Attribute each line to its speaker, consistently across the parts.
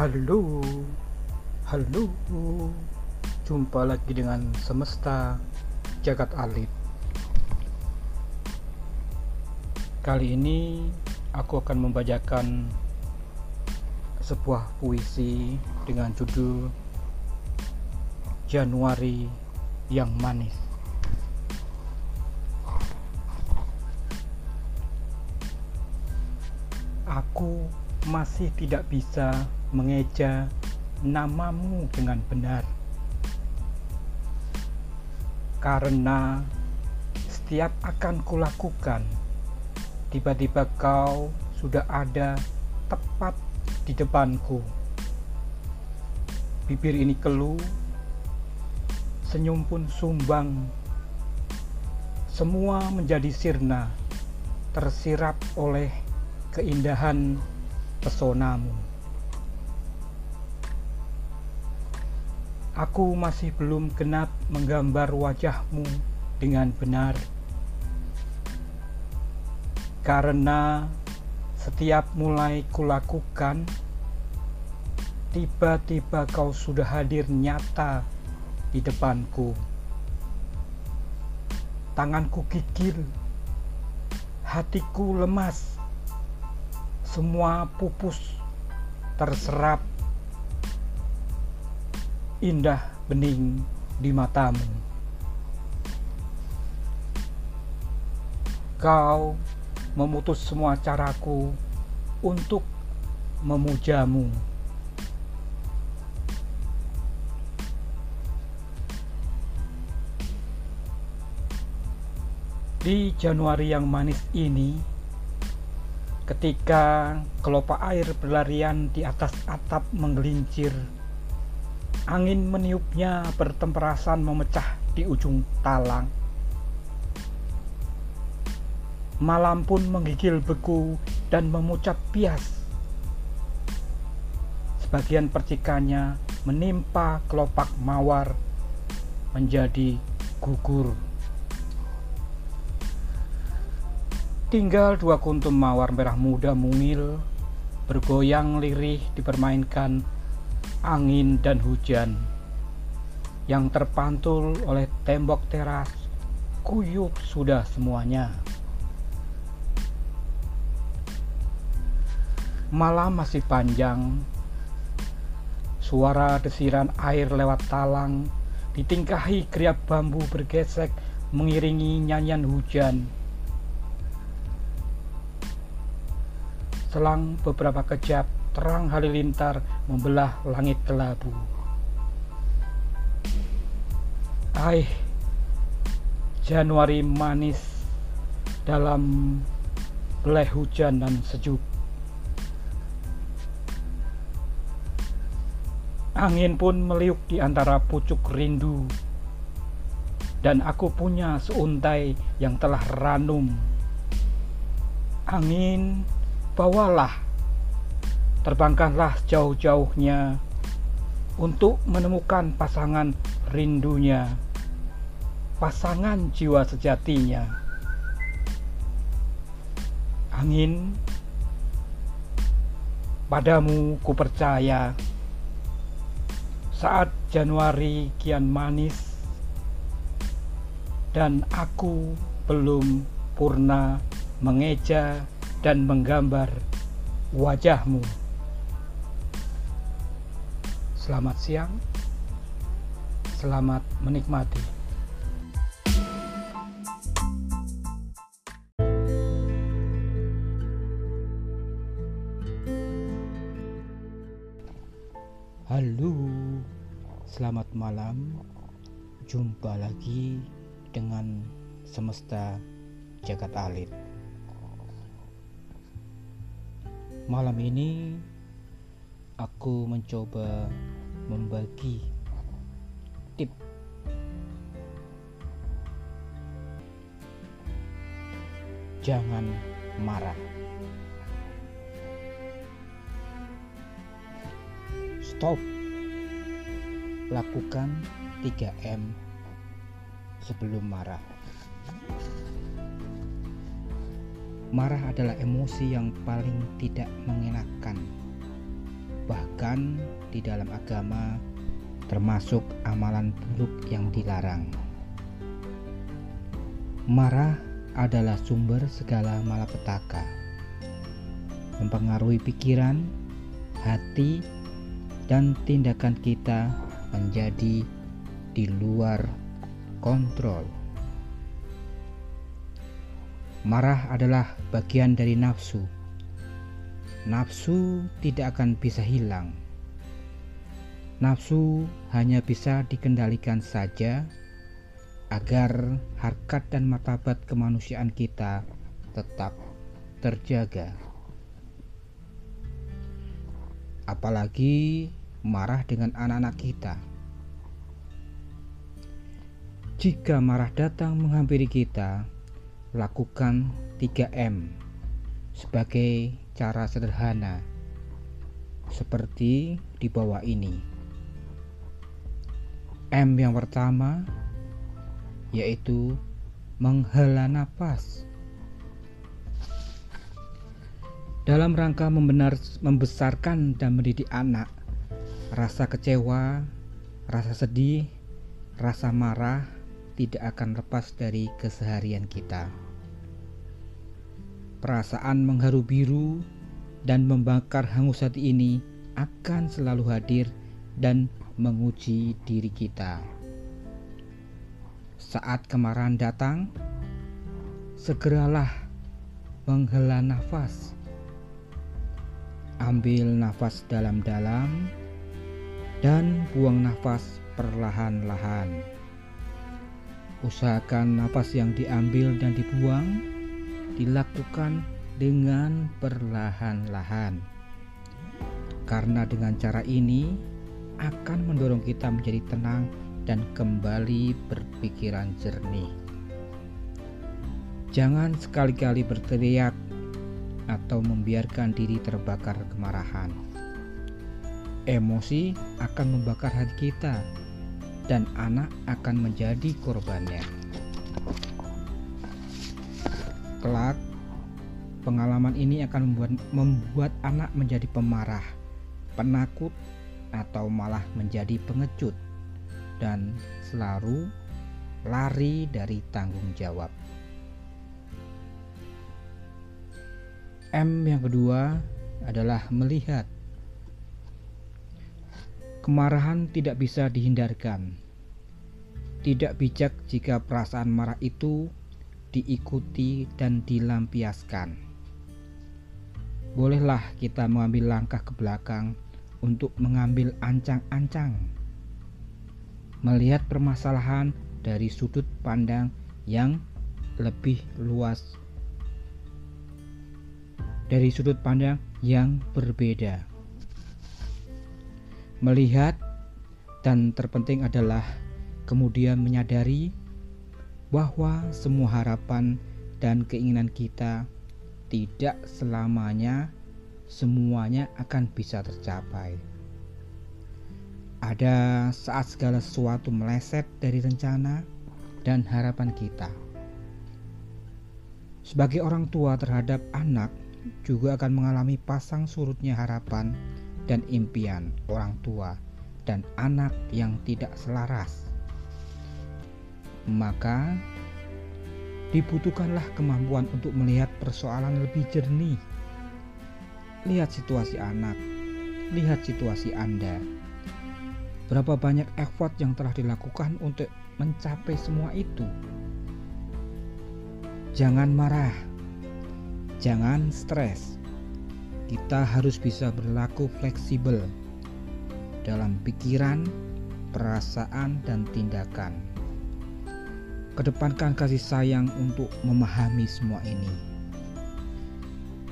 Speaker 1: Halo, halo, jumpa lagi dengan semesta jagat alit. Kali ini aku akan membacakan sebuah puisi dengan judul Januari yang Manis. Aku masih tidak bisa mengeja namamu dengan benar. Karena setiap akan kulakukan, tiba-tiba kau sudah ada tepat di depanku. Bibir ini keluh, senyum pun sumbang. Semua menjadi sirna, tersirap oleh keindahan pesonamu. Aku masih belum genap menggambar wajahmu dengan benar. Karena setiap mulai kulakukan, tiba-tiba kau sudah hadir nyata di depanku. Tanganku gigil, hatiku lemas, semua pupus terserap indah bening di matamu. Kau memutus semua caraku untuk memujamu. Di Januari yang manis ini, ketika kelopak air berlarian di atas atap menggelincir, angin meniupnya bertemperasan memecah di ujung talang. Malam pun menggigil beku dan memucat bias. Sebagian percikannya menimpa kelopak mawar menjadi gugur. Tinggal dua kuntum mawar merah muda mungil bergoyang lirih dipermainkan angin dan hujan yang terpantul oleh tembok teras kuyup sudah semuanya. Malam masih panjang. Suara desiran air lewat talang ditingkahi kriap bambu bergesek mengiringi nyanyian hujan. Selang beberapa kejap, terang halilintar membelah langit kelabu. Ai, Januari manis dalam belai hujan dan sejuk. Angin pun meliuk di antara pucuk rindu. Dan aku punya seuntai yang telah ranum. Angin bawalah, terbangkanlah jauh-jauhnya untuk menemukan pasangan rindunya, pasangan jiwa sejatinya. Angin, padamu ku percaya saat Januari kian manis dan aku belum purna mengeja dan menggambar wajahmu. Selamat siang, selamat menikmati. Halo, selamat malam. Jumpa lagi dengan semesta jagat alit. Malam ini aku mencoba membagi tip jangan marah. Stop. Lakukan 3M sebelum marah. Marah adalah emosi yang paling tidak mengenakan.
Speaker 2: Bahkan di dalam agama termasuk amalan buruk yang dilarang. Marah adalah sumber segala malapetaka. Mempengaruhi pikiran, hati, dan tindakan kita menjadi di luar kontrol. Marah adalah bagian dari nafsu. Nafsu tidak akan bisa hilang. Nafsu hanya bisa dikendalikan saja agar harkat dan martabat kemanusiaan kita tetap terjaga. Apalagi marah dengan anak-anak kita. Jika marah datang menghampiri kita, lakukan 3M sebagai cara sederhana seperti di bawah ini. M yang pertama yaitu menghela nafas. Dalam rangka membenar, membesarkan dan mendidik anak, rasa kecewa, rasa sedih, rasa marah tidak akan lepas dari keseharian kita. Perasaan mengharu biru dan membakar hangus hati ini akan selalu hadir dan menguji diri kita. Saat kemarahan datang, segeralah menghela nafas. Ambil nafas dalam-dalam dan buang nafas perlahan-lahan. Usahakan nafas yang diambil dan dibuang dilakukan dengan perlahan-lahan. Karena dengan cara ini akan mendorong kita menjadi tenang dan kembali berpikiran jernih. Jangan sekali-kali berteriak atau membiarkan diri terbakar kemarahan. Emosi akan membakar hati kita, dan anak akan menjadi korbannya. Kelak, pengalaman ini akan membuat, membuat anak menjadi pemarah, penakut, atau malah menjadi pengecut, dan selalu lari dari tanggung jawab. M yang kedua adalah melihat Kemarahan tidak bisa dihindarkan. Tidak bijak jika perasaan marah itu diikuti dan dilampiaskan. Bolehlah kita mengambil langkah ke belakang untuk mengambil ancang-ancang. Melihat permasalahan dari sudut pandang yang lebih luas. Dari sudut pandang yang berbeda melihat dan terpenting adalah kemudian menyadari bahwa semua harapan dan keinginan kita tidak selamanya semuanya akan bisa tercapai. Ada saat segala sesuatu meleset dari rencana dan harapan kita. Sebagai orang tua terhadap anak juga akan mengalami pasang surutnya harapan dan impian orang tua dan anak yang tidak selaras. Maka dibutuhkanlah kemampuan untuk melihat persoalan lebih jernih. Lihat situasi anak, lihat situasi Anda. Berapa banyak effort yang telah dilakukan untuk mencapai semua itu? Jangan marah, jangan stres kita harus bisa berlaku fleksibel dalam pikiran, perasaan, dan tindakan. Kedepankan kasih sayang untuk memahami semua ini.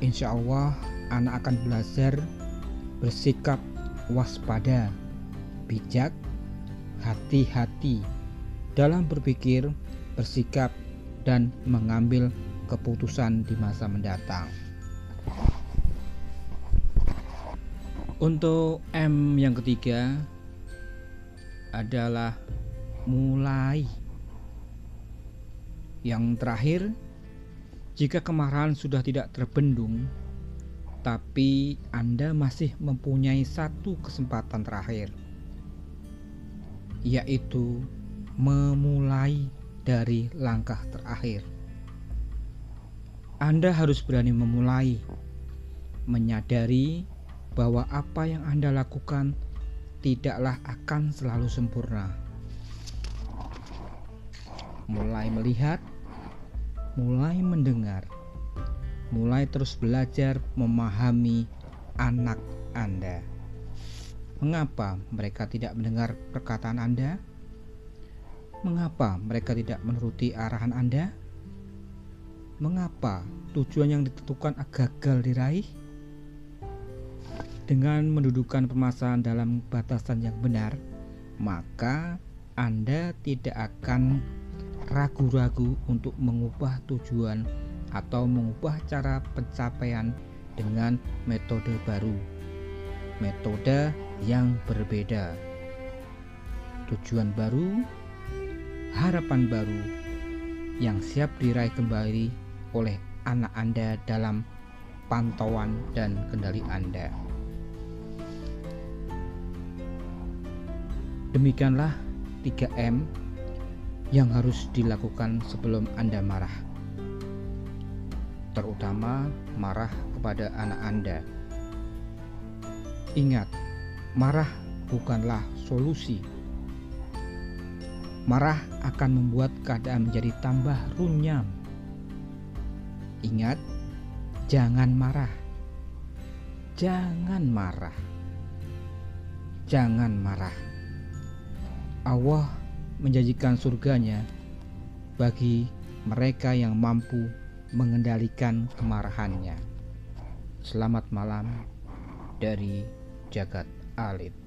Speaker 2: Insya Allah, anak akan belajar bersikap waspada, bijak, hati-hati dalam berpikir, bersikap, dan mengambil keputusan di masa mendatang. Untuk M yang ketiga adalah mulai. Yang terakhir, jika kemarahan sudah tidak terbendung, Tapi Anda masih mempunyai satu kesempatan terakhir, yaitu memulai dari langkah terakhir. Anda harus berani memulai, menyadari bahwa apa yang Anda lakukan tidaklah akan selalu sempurna. Mulai melihat, mulai mendengar, mulai terus belajar memahami anak Anda. Mengapa mereka tidak mendengar perkataan Anda? Mengapa mereka tidak menuruti arahan Anda? Mengapa tujuan yang ditentukan gagal diraih? Dengan mendudukan permasalahan dalam batasan yang benar, maka Anda tidak akan ragu-ragu untuk mengubah tujuan atau mengubah cara pencapaian dengan metode baru, metode yang berbeda, tujuan baru, harapan baru yang siap diraih kembali oleh anak Anda dalam pantauan dan kendali Anda. Demikianlah 3M yang harus dilakukan sebelum Anda marah. Terutama marah kepada anak Anda. Ingat, marah bukanlah solusi. Marah akan membuat keadaan menjadi tambah runyam. Ingat, jangan marah. Jangan marah. Jangan marah. Allah menjanjikan surganya bagi mereka yang mampu mengendalikan kemarahannya. Selamat malam dari Jagat Alit.